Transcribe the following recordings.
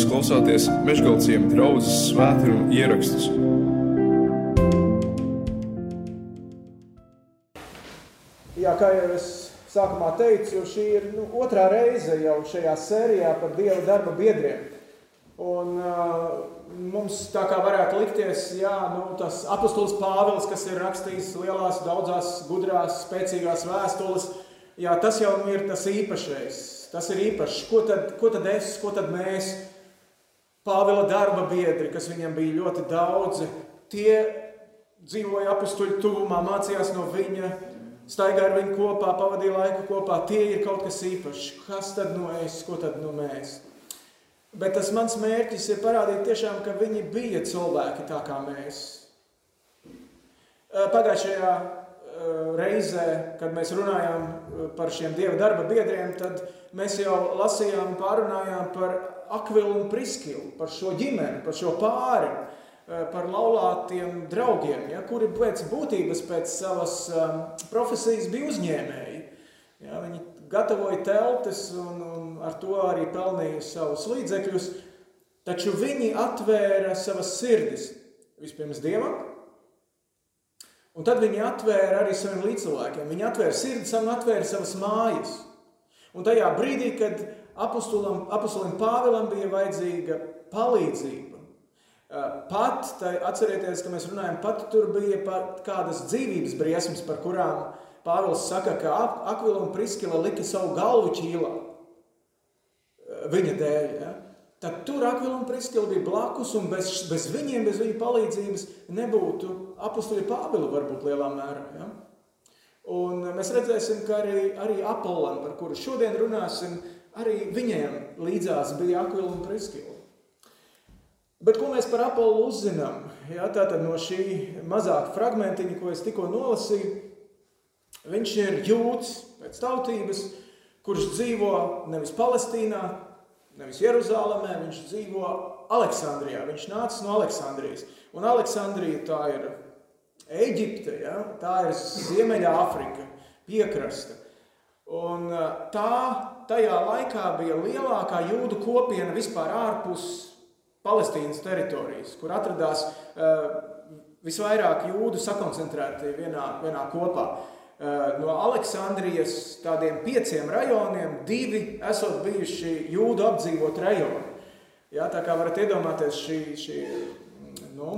Jūs klausāties Meškāļu draugas svētkrājuma ierakstus. Jā, kā jau es sākumā teicu, šī ir nu, otrā reize jau šajā sērijā par Dieva darba biedriem. Un, uh, mums tā kā varētu likties, jā, nu, tas apustulis Pāvils, kas ir rakstījis lielās, daudzās, gudrās, spēcīgās vēstules, jā, tas jau ir tas īpašais. Tas ir īpašs. Ko tad, ko tad es, ko tad mēs? Pāvila darba biedri, kas viņam bija ļoti daudzi, tie dzīvoja apstuļu tuvumā, mācījās no viņa, staigāja ar viņu kopā, pavadīja laiku kopā. Tie ir kaut kas īpašs. Kas tad no es, ko tad no mēs? Bet tas mans mērķis ir parādīt tiešām, ka viņi bija cilvēki tā kā mēs. Pagājušajā reizē, kad mēs runājām par šiem dieva darba biedriem, tad mēs jau lasījām un pārunājām par Akvilu un Priskilu, par šo ģimeni, par šo pāri, eh, par laulātiem draugiem, ja, kuri pēc būtības, pēc savas um, profesijas bija uzņēmēji. Ja, viņi gatavoja teltis un, un ar to arī pelnīja savus līdzekļus, taču viņi atvēra savas sirdis vispirms Dievam, un tad viņi atvēra arī saviem līdzcilvēkiem. Viņi atvēra sirdis un atvēra savas mājas. Un tajā brīdī, kad apustulam, apustulim Pāvilam bija vajadzīga palīdzība. Pat, tai, atcerieties, ka mēs runājam, pat tur bija pat kādas dzīvības briesmas, par kurām Pāvils saka, ka Akvila un Priskila lika savu galvu ķīlā viņa dēļ. Ja? Tad tur Akvila un Priskila bija blakus, un bez, bez viņiem, bez viņu palīdzības nebūtu apustuļa Pāvila varbūt lielā mērā. Ja? Un mēs redzēsim, ka arī, arī Apollam, par kuru šodien runāsim, arī viņiem līdzās bija Akvila un Priskila. Bet ko mēs par Apolu uzzinām? Jā, tātad no šī mazāka fragmentiņa, ko es tikko nolasīju, viņš ir jūds pēc tautības, kurš dzīvo nevis Palestīnā, nevis Jeruzālēmē, viņš dzīvo Aleksandrijā. Viņš nāca no Aleksandrijas. Un Aleksandrija tā ir Eģipte, ja? tā ir Ziemeļāfrika, piekrasta. Un tā tajā laikā bija lielākā jūdu kopiena vispār ārpus Palestīnas teritorijas, kur atradās uh, visvairāk jūdu sakoncentrēti vienā, vienā kopā. Uh, no Aleksandrijas tādiem pieciem rajoniem divi esot bijuši jūdu apdzīvot rajoni. Jā, tā kā varat iedomāties šī, šī, nu,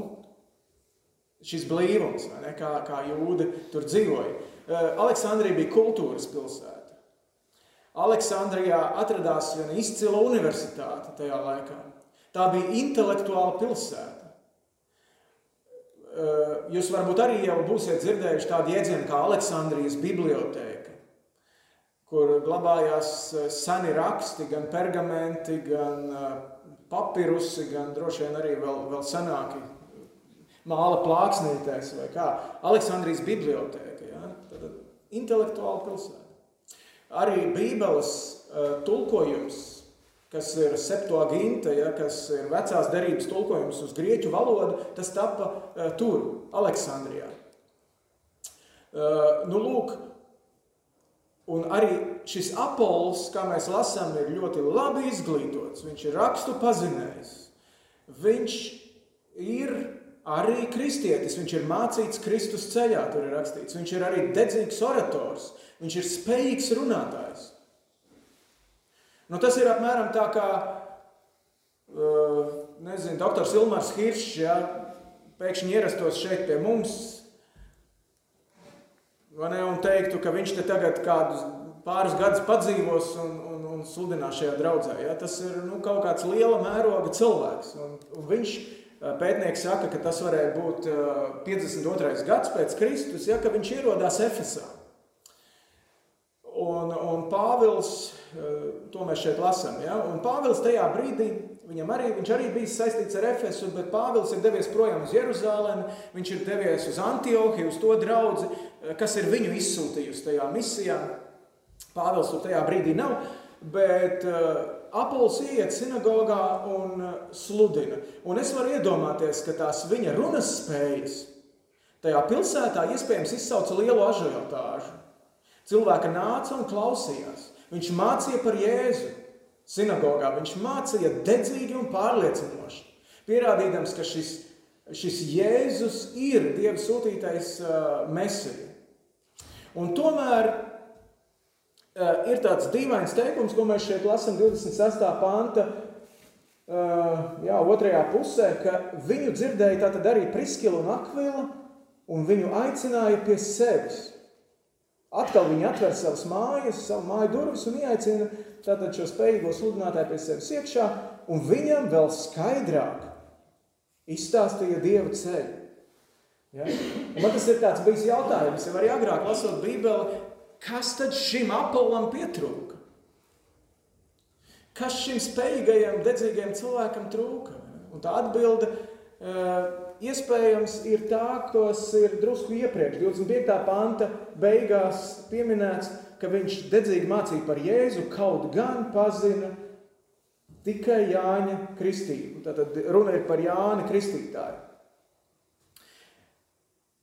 šis blīvums, ne, kā, kā jūdi tur dzīvoja. Uh, Aleksandrija bija kultūras pilsēta. Aleksandrijā atradās viena izcila universitāte tajā laikā. Tā bija intelektuāla pilsēta. Eh, jūs varbūt arī jau būsiet dzirdējuši tādu jēdzienu kā Aleksandrijas biblioteka, kur glabājās eh, seni raksti, gan pergamenti, gan eh, papirusi, gan droši vien arī vēl, vēl senāki māla plāksnītēs vai kā. Aleksandrijas biblioteka, ja? Tad intelektuāla pilsēta. Arī Bībeles uh, tulkojums, kas ir septuaginta, ja, kas ir vecās derības tulkojums uz grieķu valodu, tas tapa uh, tur, Aleksandrijā. Uh, nu, lūk, un arī šis Apols, kā mēs lasām, ir ļoti labi izglītots. Viņš ir rakstu pazinējis. Viņš ir arī kristietis, viņš ir mācīts Kristus ceļā, tur ir rakstīts. Viņš ir arī dedzīgs orators. Viņš ir spējīgs runātājs. Nu, tas ir apmēram tā kā, uh, nezinu, doktors Ilmars Hiršs, ja, pēkšņi ierastos šeit pie mums, ne, un teiktu, ka viņš te tagad kādus pāris gadus padzīvos un, un, un sludinās šajā draudzē. Ja? Tas ir nu, kaut kāds liela mēroga cilvēks. Un, un viņš, uh, pētnieks saka, ka tas varēja būt 52. Uh, gads pēc Kristus, ja, viņš ierodās Efesā. Un, un Pāvils, eh, to mēs šeit lasām, ja? un Pāvils tajā brīdī, viņam arī, viņš arī bija saistīts ar Efesu, bet Pāvils ir devies projām uz Jeruzālēm, viņš ir devies uz Antiohiju, uz to eh, kas ir viņu izsūtījusi tajā misijā. Pāvils tur tajā brīdī nav, bet uh, Apols iet sinagogā un uh, sludina. Un es varu iedomāties, ka tās viņa runas spējas tajā pilsētā iespējams izsauca lielu ažiotāžu. Cilvēki nāca un klausījās. Viņš mācīja par Jēzu. sinagogā. Viņš mācīja dedzīgi un pārliecinoši, pierādījams, ka šis, šis Jēzus ir Dieva sūtītais uh, mesija. Un tomēr ir tāds dīvains teikums, ko mēs šeit lasām 26. panta uh, jā, otrajā pusē, ka viņu dzirdēja tātad arī Priskila un Akvila, un viņu aicināja pie sevis. Atkal viņi atver savas mājas, savu māju durvis un ieaicina tātad šo spējīgo sludinātāju pie sevis iekšā, un viņam vēl skaidrāk izstāstīja Dieva ceļu. Ja? Un man tas ir tāds bijis jautājums, jau arī agrāk lasot Bībeli, kas tad šim apolam pietrūka? Kas šim spējīgajam, dedzīgajam cilvēkam trūka? Un tā atbilde uh, iespējams ir tā, kas ir drusku iepriekš, 25. panta beigās pieminēts, ka viņš dedzīgi mācīja par Jēzu, kaut gan pazina tikai Jāņa kristību. Tātad runa ir par Jāni Kristītāju.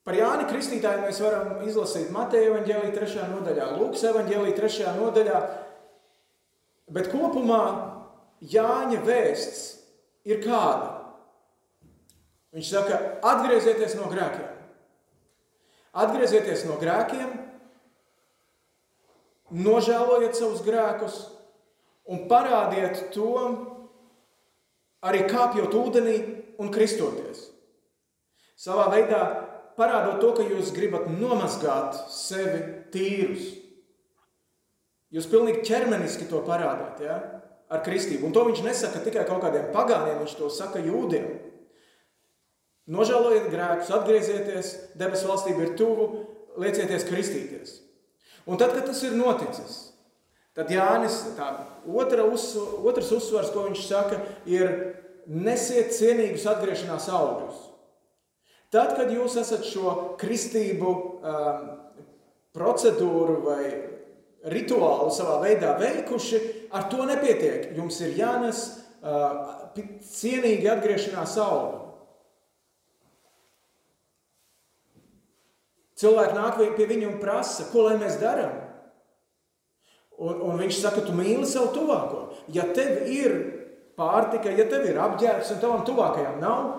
Par Jāni Kristītāju mēs varam izlasīt Mateja evaņģēlī 3. nodaļā, Lūkas evaņģēlī 3. nodaļā, bet kopumā Jāņa vēsts ir kāda? Viņš saka, atgriezieties no grēkiem. Atgriezieties no grēkiem, nožēlojiet savus grēkus un parādiet to arī kāpjot ūdenī un kristoties. Savā veidā parādot to, ka jūs gribat nomazgāt sevi tīrus. Jūs pilnīgi ķermeniski to parādāt ja? ar kristību. Un to viņš nesaka tikai kaut kādiem pagāniem, viņš to saka jūdiem. Nožēlojiet grēkus, atgriezieties, debesu valstība ir tuvu, liecieties kristīties. Un tad, kad tas ir noticis, tad Jānis, tā otra uz, otrs uzsvars, ko viņš saka, ir nesiet cienīgus atgriešanās augļus. Tad, kad jūs esat šo kristību um, procedūru vai rituālu savā veidā veikuši, ar to nepietiek. Jums ir jānes uh, cienīgi atgriešanās augļi. Cilvēki nāk pie viņa un prasa, ko lai mēs darām. Un, un viņš saka, tu mīli savu tuvāko. Ja tev ir pārtika, ja tev ir apģērbs un tavam tuvākajam nav,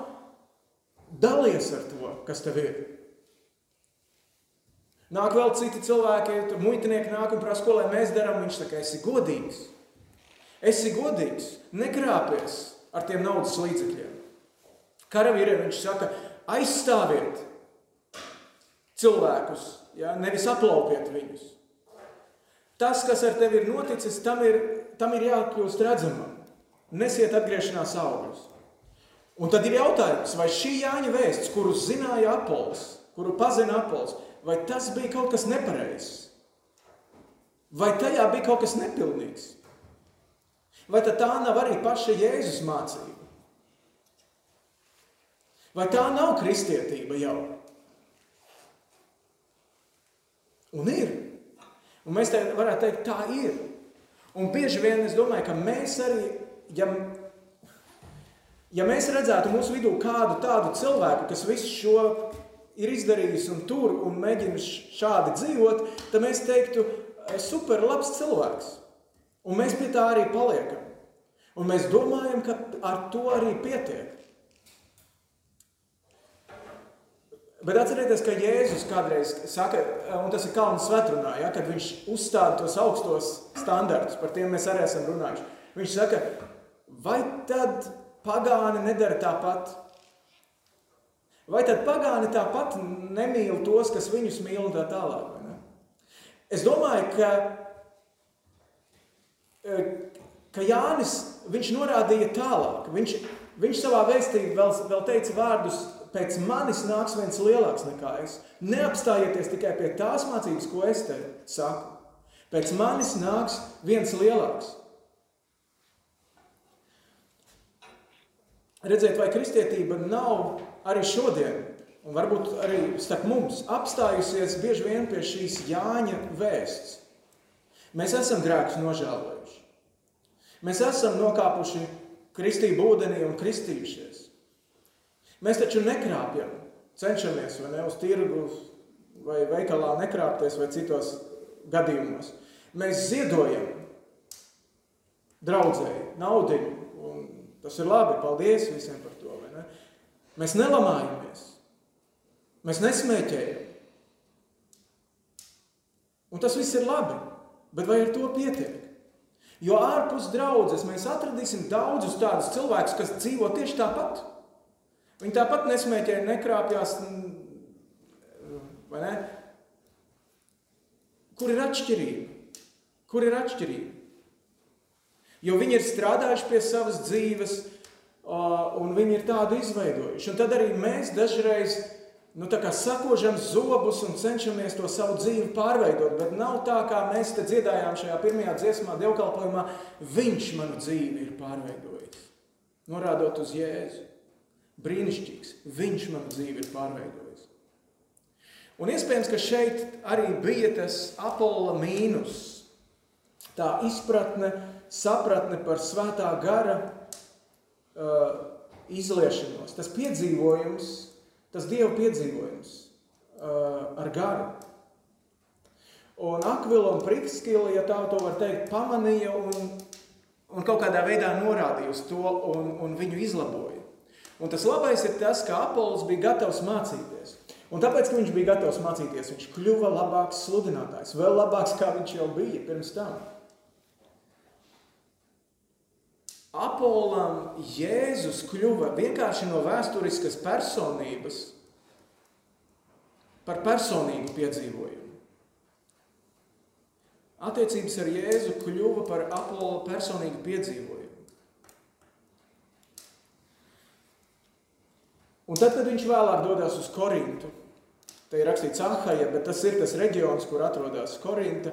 dalies ar to, kas tev ir. Nāk vēl citi cilvēki, muitinieki nāk un prasa, ko lai mēs darām. Viņš saka, esi godīgs. Esi godīgs, nekrāpies ar tiem naudas līdzekļiem. Karavīriem viņš saka, aizstāviet cilvēkus, ja? nevis aplaupiet viņus. Tas, kas ar tevi ir noticis, tam ir, tam ir jākļūst redzamam. Nesiet atgriešanās augļus. Un tad ir jautājums, vai šī Jāņa vēsts, kuru zināja Apols, kuru pazina Apols, vai tas bija kaut kas nepareizs? Vai tajā bija kaut kas nepilnīgs? Vai tā nav arī paša Jēzus mācība? Vai tā nav kristietība jau? Un ir. Un mēs te varētu teikt, tā ir. Un bieži vien es domāju, ka mēs arī, ja, ja mēs redzētu mūsu vidū kādu tādu cilvēku, kas visu šo ir izdarījis un tur un mēģina šādi dzīvot, tad mēs teiktu, super labs cilvēks. Un mēs pie tā arī paliekam. Un mēs domājam, ka ar to arī pietiek. Bet atcerieties, ka Jēzus kādreiz saka, un tas ir Kalnu svetrunā, ja, kad viņš uzstāda tos augstos standartus, par tiem mēs arī esam runājuši. Viņš saka, vai tad pagāni nedara tāpat? Vai tad pagāni tāpat nemīl tos, kas viņus mīl un tā tālāk? Es domāju, ka, ka Jānis, viņš norādīja tālāk. Viņš, viņš savā vēstī vēl, vēl teica vārdus, pēc manis nāks viens lielāks nekā es. Neapstājieties tikai pie tās mācības, ko es te saku. Pēc manis nāks viens lielāks. Redziet, vai kristietība nav arī šodien, un varbūt arī starp mums, apstājusies bieži vien pie šīs Jāņa vēsts. Mēs esam grēkus nožēlojuši. Mēs esam nokāpuši kristību ūdenī un kristījušies. Mēs taču nekrāpjam, cenšamies vai ne uz tirgu vai veikalā nekrāpties vai citos gadījumos. Mēs ziedojam. draudzēji, naudiņu. Tas ir labi, paldies visiem par to. Ne? Mēs nelamājamies, mēs nesmēķējam. Un tas viss ir labi, bet vai ar to pietiek? Jo ārpus draudzes mēs atradīsim daudzus tādus cilvēkus, kas dzīvo tieši tāpat. Viņi tāpat nesmēķē, nekrāpjas, ne? Kur ir atšķirība? Kur ir atšķirība? Jo viņi ir strādājuši pie savas dzīves, un viņi ir tādu izveidojuši. Un tad arī mēs dažreiz nu, sakožam zobus un cenšamies to savu dzīvi pārveidot. Bet nav tā, kā mēs te dziedājām šajā pirmajā dziesmā, dievkalpojumā, viņš manu dzīvi ir pārveidojis. Norādot uz Jēzu. Brīnišķīgs. Viņš manu dzīvi ir pārveidojis. Un iespējams, ka šeit arī bija tas Apolla mīnus. Tā izpratne, sapratne par svētā gara uh, izliešanos, tas piedzīvojums, tas Dieva piedzīvojums uh, ar garu. Un Akvila un Prikskila, ja tā to var teikt, pamanīja un, un kaut kādā veidā norādīja uz to un, un viņu izlaboja. Un tas labais ir tas, ka Apols bija gatavs mācīties. Un tāpēc, ka viņš bija gatavs mācīties, viņš kļuva labāks sludinātājs, vēl labāks, kā viņš jau bija pirms tam. Apolam Jēzus kļuva vienkārši no vēsturiskas personības par personīgu piedzīvojumu. Attiecības ar Jēzu kļuva par Apola personīgu piedzīvojumu. Un tad, kad viņš vēlāk dodas uz Korintu, te ir rakstīts Ahaja, bet tas ir tas reģions, kur atrodas Korinta,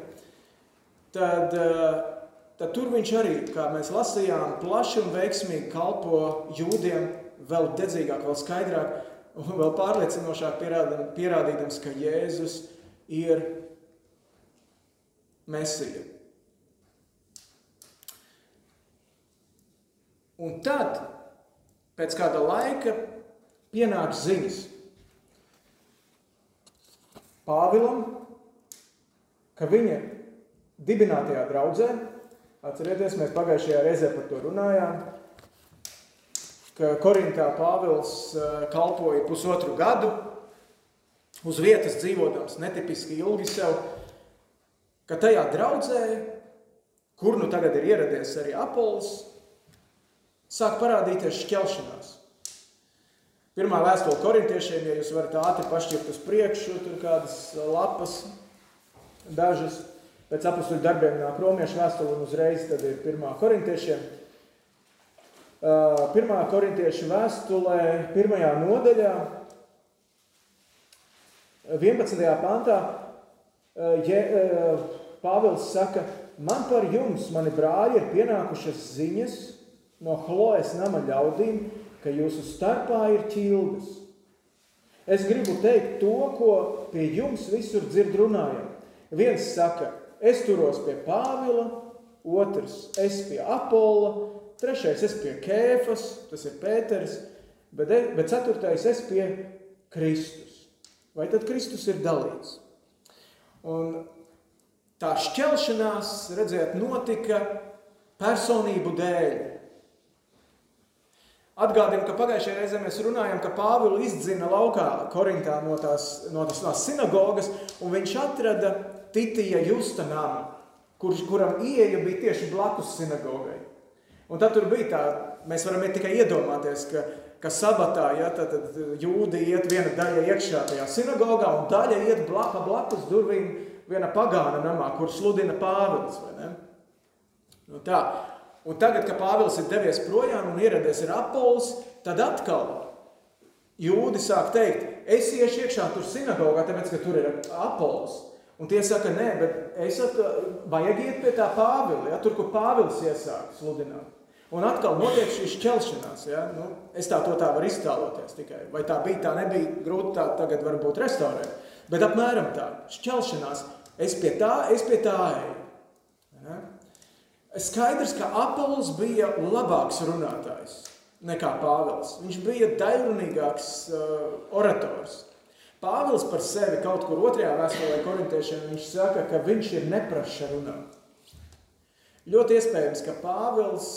tad uh, tad tur viņš arī, kā mēs lasījām, plaši un veiksmīgi kalpo jūdiem, vēl dedzīgāk, vēl skaidrāk un vēl pārliecinošāk pierādīdams, ka Jēzus ir Mesija. Un tad, pēc kāda laika, pienāk ziņas Pāvilam, ka viņa dibinātajā draudzē Atcerieties, mēs pagājušajā reizē par to runājām, ka Korintā Pāvils eh, kalpoja pusotru gadu, uz vietas dzīvodams netipiski ilgi sev, ka tajā draudzē, kur nu tagad ir ieradies arī Apols, sāk parādīties šķelšanās. Pirmā vēstule korintiešiem, ja jūs varat ātri pašķirt uz priekšu, tur kādas lapas, dažas, Pēc apakstuļu darbiem nāk romiešu vēstule un uzreiz tad ir pirmā korintiešiem. Pirmā korintiešu vēstulē, pirmajā nodaļā, 11. pantā, ja, Pāvils saka, man par jums, mani brāļi, ir pienākušas ziņas no Hlojas nama ļaudīm, ka jūsu starpā ir ķildes. Es gribu teikt to, ko pie jums visur dzird runājam. Viens saka, es turos pie Pāvila, otrs es pie Apola, trešais es pie Kēfas, tas ir Pēters, bet, bet ceturtais es pie Kristus. Vai tad Kristus ir dalīts? Un tā šķelšanās, redziet, notika personību dēļ. Atgādinu, ka pagājušajā reizē mēs runājam, ka Pāvilu izdzina laukā Korintā no tās, no tās, tās sinagogas, un viņš atrada Titija Justa nama, kurš, kuram ieeja bija tieši blakus sinagogai. Un tad tur bija tā, mēs varam tikai iedomāties, ka, ka sabatā ja, tad, tad jūdi iet viena daļa iekšā tajā sinagogā un daļa iet blaka blakus durvīm viena pagāna namā, kur sludina Pāvils. Nu, tā. Un tagad, kad Pāvils ir devies projām un ieradies ir Apols, tad atkal jūdi sāk teikt, es iešu iekšā tur sinagogā, tāpēc, ka tur ir Apols. Un tie saka, nē, bet es vajag iet pie tā Pāvila, ja, tur, kur Pāvils iesāk sludināt. Un atkal notiek šī šķelšanās. Ja? Nu, es tā to tā varu iztēloties tikai. Vai tā bija, tā nebija, grūti tā tagad varbūt restaurēt. Bet apmēram tā, šķelšanās, es pie tā, es pie tā eju. Ja? Skaidrs, ka Apols bija labāks runātājs nekā Pāvils. Viņš bija daļrunīgāks uh, orators. Pāvils par sevi kaut kur otrajā vēstulē korintiešiem viņš saka, ka viņš ir nepraša runā. Ļoti iespējams, ka Pāvils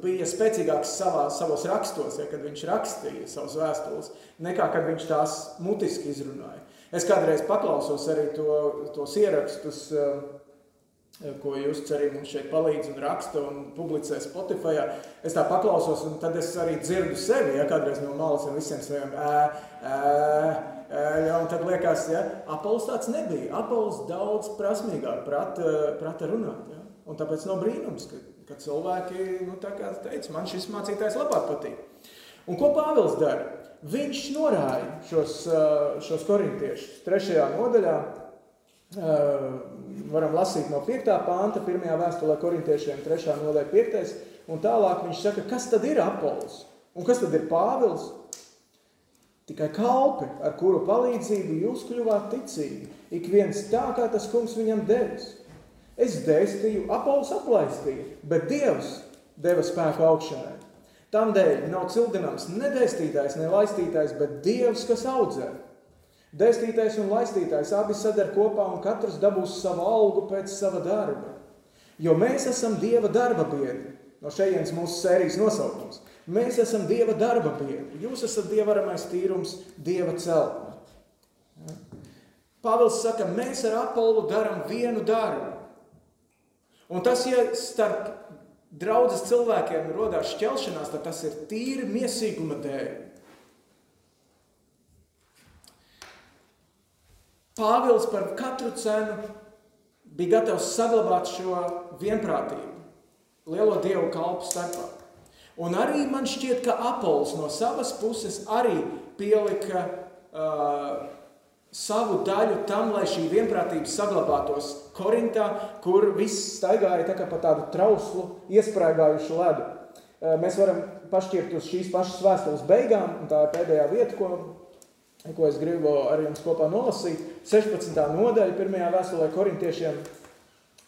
bija spēcīgāks savā, savos rakstos, ja, kad viņš rakstīja savus vēstules, nekā kad viņš tās mutiski izrunāja. Es kādreiz paklausos arī to, tos ierakstus, eh, ko jūs arī mums šeit palīdz un raksta un publicē Spotify. Es tā paklausos, un tad es arī dzirdu sevi, ja kādreiz no malas un visiem saviem ē, ē, ja, un tad liekas, ja, Apols tāds nebija. Apols daudz prasmīgāk prata, prata runāt. Ja. Un tāpēc nav brīnums, ka, ka cilvēki, nu, tā kā teica, man šis mācītājs labāk patīk. Un ko Pāvils dara? Viņš norāja šos, šos korintiešus trešajā nodaļā. Varam lasīt no 5. pānta, pirmajā vēstulē korintiešiem, 3. nodaļa, 5. Un tālāk viņš saka, kas tad ir Apols? Un kas tad ir Pāvils? Tikai kalpi, ar kuru palīdzību jūs kļuvāt ticīgi, ik viens tā, kā tas kungs viņam devis. Es dēstīju, Apols aplaistīja, bet Dievs deva spēku augšanai. Tādēļ nav cildināms ne dēstītājs, ne laistītājs, bet Dievs, kas audzē. Dēstītājs un laistītājs abi sadar kopā un katrs dabūs savu algu pēc sava darba. Jo mēs esam Dieva darba biedri. No šejienes mūsu sērijas nosaukums. Mēs esam Dieva darba biedri. Jūs esat Dieva varamais tīrums, Dieva celtne. Pāvils saka, mēs ar Apolu darām vienu darbu. Un tas, ja starp draudzes cilvēkiem rodās šķelšanās, tad tas ir tīri miesīguma dēļ. Pāvils par katru cenu bija gatavs saglabāt šo vienprātību lielo dievu kalpu starpā. Un arī man šķiet, ka Apols no savas puses arī pielika uh, savu daļu tam, lai šī vienprātība saglabātos Korintā, kur viss staigāja tā kā pa tādu trauslu, iesprāgājušu ledu. Mēs varam pašķirt uz šīs pašas vēstules beigām, un tā ir pēdējā vieta, ko, ko es gribu ar jums kopā nolasīt. 16. nodaļa pirmajā vēstulē korintiešiem,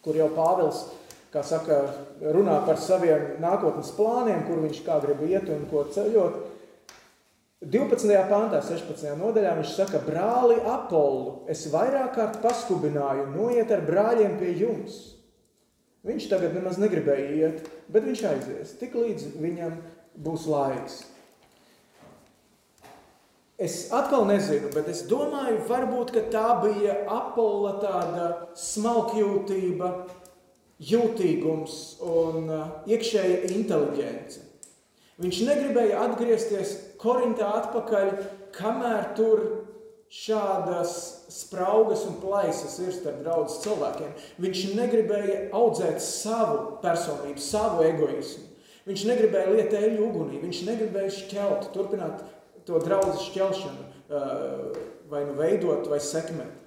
kur jau Pāvils, kā saka, runā par saviem nākotnes plāniem, kur viņš kā grib iet un ko ceļot. 12. pāntā, 16. nodaļā viņš saka, brāli Apollu, es vairāk kārt paskubināju, noiet ar brāļiem pie jums. Viņš tagad nemaz negribēja iet, bet viņš aizies, tik līdz viņam būs laiks. Es atkal nezinu, bet es domāju, varbūt tā bija Apolla tāda smalkjūtība, jūtīgums un uh, iekšēja inteliģence. Viņš negribēja atgriezties Korintā atpakaļ, kamēr tur šādas spraugas un plaisas ir starp draudzes cilvēkiem. Viņš negribēja audzēt savu personību, savu egoismu. Viņš negribēja liet eļu ugunī, viņš negribēja šķelt, turpināt to draudzes šķelšanu, uh, vai nu veidot, vai sekmēt.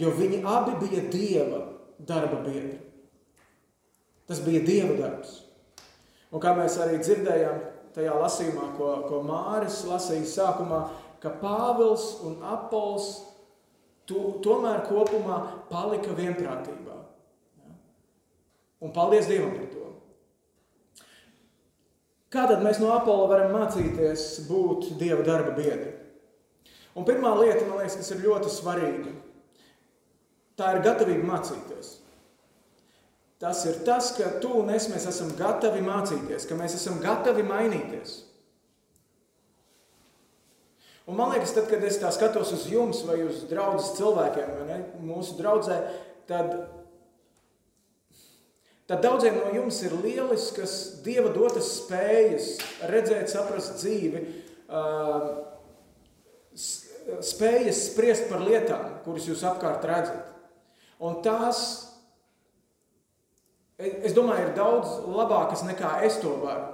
Jo viņi abi bija Dieva darba biedri. Tas bija Dieva darbs. Un kā mēs arī dzirdējām tajā lasījumā, ko, ko Māris lasīja sākumā, ka Pāvils un Apols to, tomēr kopumā palika vienprātībā. Un paldies Dievam par to. Kā tad mēs no Apola varam mācīties būt Dieva darba biedri? Un pirmā lieta, man liekas, kas ir ļoti svarīga, tā ir gatavība mācīties. Tas ir tas, ka tu un es mēs esam gatavi mācīties, ka mēs esam gatavi mainīties. Un man liekas, tad, kad es tā skatos uz jums vai uz draugus cilvēkiem, ne, mūsu draudzē, tad, tad daudziem no jums ir lieliskas dieva dotas spējas redzēt, saprast dzīvi, spējas spriest par lietām, kuras jūs apkārt redzat. Un tās Es domāju, ir daudz labākas nekā es to varu.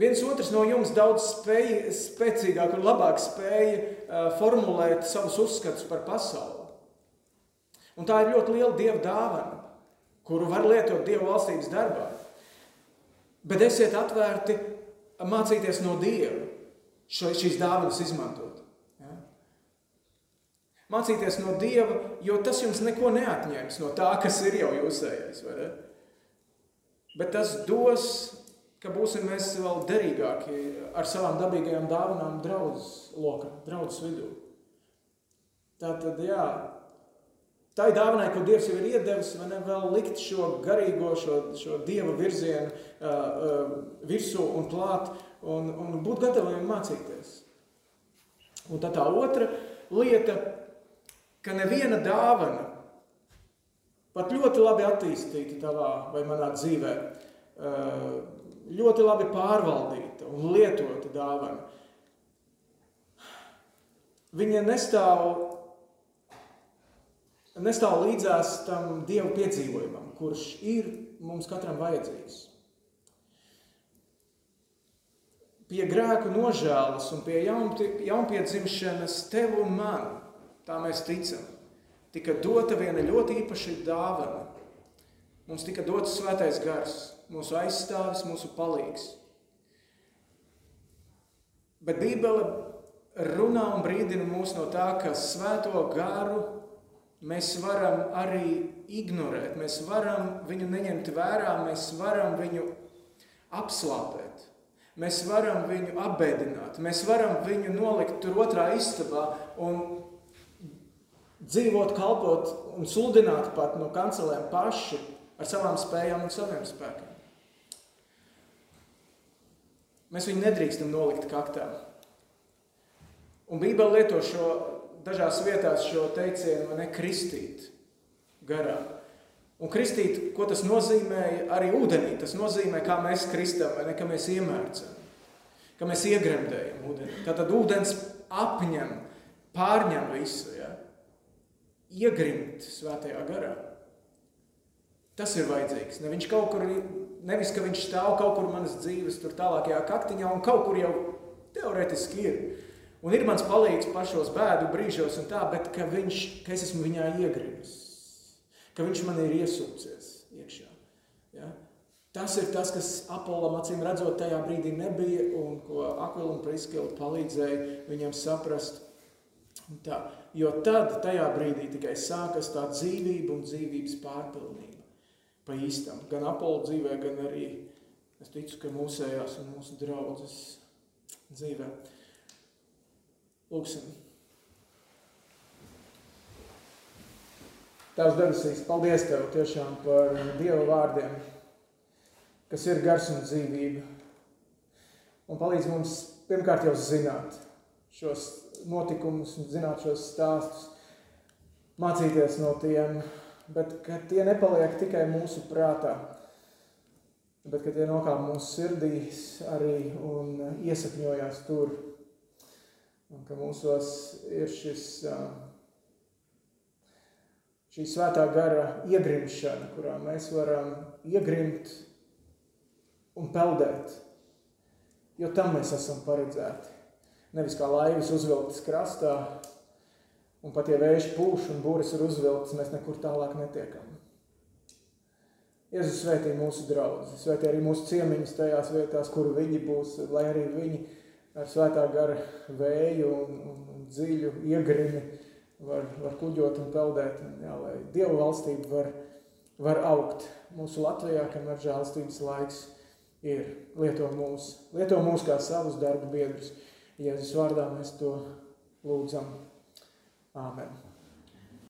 Viens otrs no jums daudz spēja, spēcīgāk un labāk spēja uh, formulēt savus uzskatus par pasauli. Un tā ir ļoti liela dieva dāvana, kuru var lietot dieva valstības darbā. Bet esiet atvērti mācīties no dieva šo, šīs dāvanas izmantot. Mācīties no Dieva, jo tas jums neko neatņems no tā, kas ir jau jūsējais. Bet tas dos, ka būsim mēs vēl derīgāki ar savām dabīgajām dāvanām draudzes lokā, draudzes vidū. Tā tad, jā, Tā ir dāvana, ko Dievs jau ir iedevis, ne vēl likt šo garīgo, šo, šo dieva virzienu uh, uh, virsū un klāt, un, un būt gataviem mācīties. Un tā tā otra lieta, ka neviena dāvana, pat ļoti labi attīstīta tavā vai manā dzīvē, uh, ļoti labi pārvaldīta un lietota dāvana, viņa nestāv nestāv līdzās tam Dieva piedzīvojumam, kurš ir mums katram vajadzīgs. Pie grēku nožēlas un pie jaunpiedzimšanas tev un man, tā mēs ticam, tika dota viena ļoti īpaša dāvana. Mums tika dots svētais gars, mūsu aizstāvis, mūsu palīgs. Bet Bībele runā un brīdina mūs no tā, ka svēto garu mēs varam arī ignorēt, mēs varam viņu neņemt vērā, mēs varam viņu apslāpēt. Mēs varam viņu apbēdināt, mēs varam viņu nolikt tur otrā istabā un dzīvot, kalpot un sludināt pat no kancelēm paši ar savām spējām un saviem spēkiem. Mēs viņu nedrīkstam nolikt kaktā. Un Bībele lieto šo dažās vietās šo teicienu ne kristīt garā. Un kristīt, ko tas nozīmē arī ūdenī, tas nozīmē, kā mēs kristam, vai ne, ka mēs iemērcam, ka mēs iegremdējam ūdeni. Tātad ūdens apņem, pārņem visu, ja? Iegrimt svētajā garā. Tas ir vajadzīgs. Ne viņš kaut kur, nevis, ka viņš stāv kaut kur manas dzīves tur tālākajā kaktiņā un kaut kur jau teoretiski ir. Un ir mans palīgs pašos bēdu brīžos un tā, bet ka, viņš, ka es esmu viņā iegrimis, ka viņš man ir iesūcies iekšā. Ja? Tas ir tas, kas Apolam acīm redzot tajā brīdī nebija un ko Akvila un Priskila palīdzēja viņam saprast. Tā. Jo tad, tajā brīdī tikai sākas tā dzīvība un dzīvības pārpilnība. Pa īstam. Gan Apola dzīvē, gan arī, es ticu, ka mūsējās un mūsu draudzes dzīvē. Lūksim. Tavs debesīs, paldies Tev tiešām par Dieva vārdiem, kas ir gars un dzīvība. Un palīdz mums pirmkārt jau zināt šos notikumus un zināt šos stāstus, mācīties no tiem, bet ka tie nepaliek tikai mūsu prātā, bet ka tie nokāp mūsu sirdīs arī un iesakņojās tur un ka mūsos ir šis, šī svētā gara iegrimšana, kurā mēs varam iegrimt un peldēt, jo tam mēs esam paredzēti. Nevis kā laivas uzvilktas krastā, un pat ja vējš pūš un būris ir uzvilktas, mēs nekur tālāk netiekam. Jēzus svētī mūsu draugus, svētī arī mūsu ciemiņus tajās vietās, kur viņi būs, lai arī viņi ar svētā gara vēju un, un, un dziļu iegrimi var, var kuģot un peldēt, un, jā, lai Dievu valstība var, var augt mūsu Latvijā, kamēr žēlstības laiks ir. Lieto mūs, lieto mūs kā savus darba biedrus. Jēzus vārdā mēs to lūdzam. Āmen.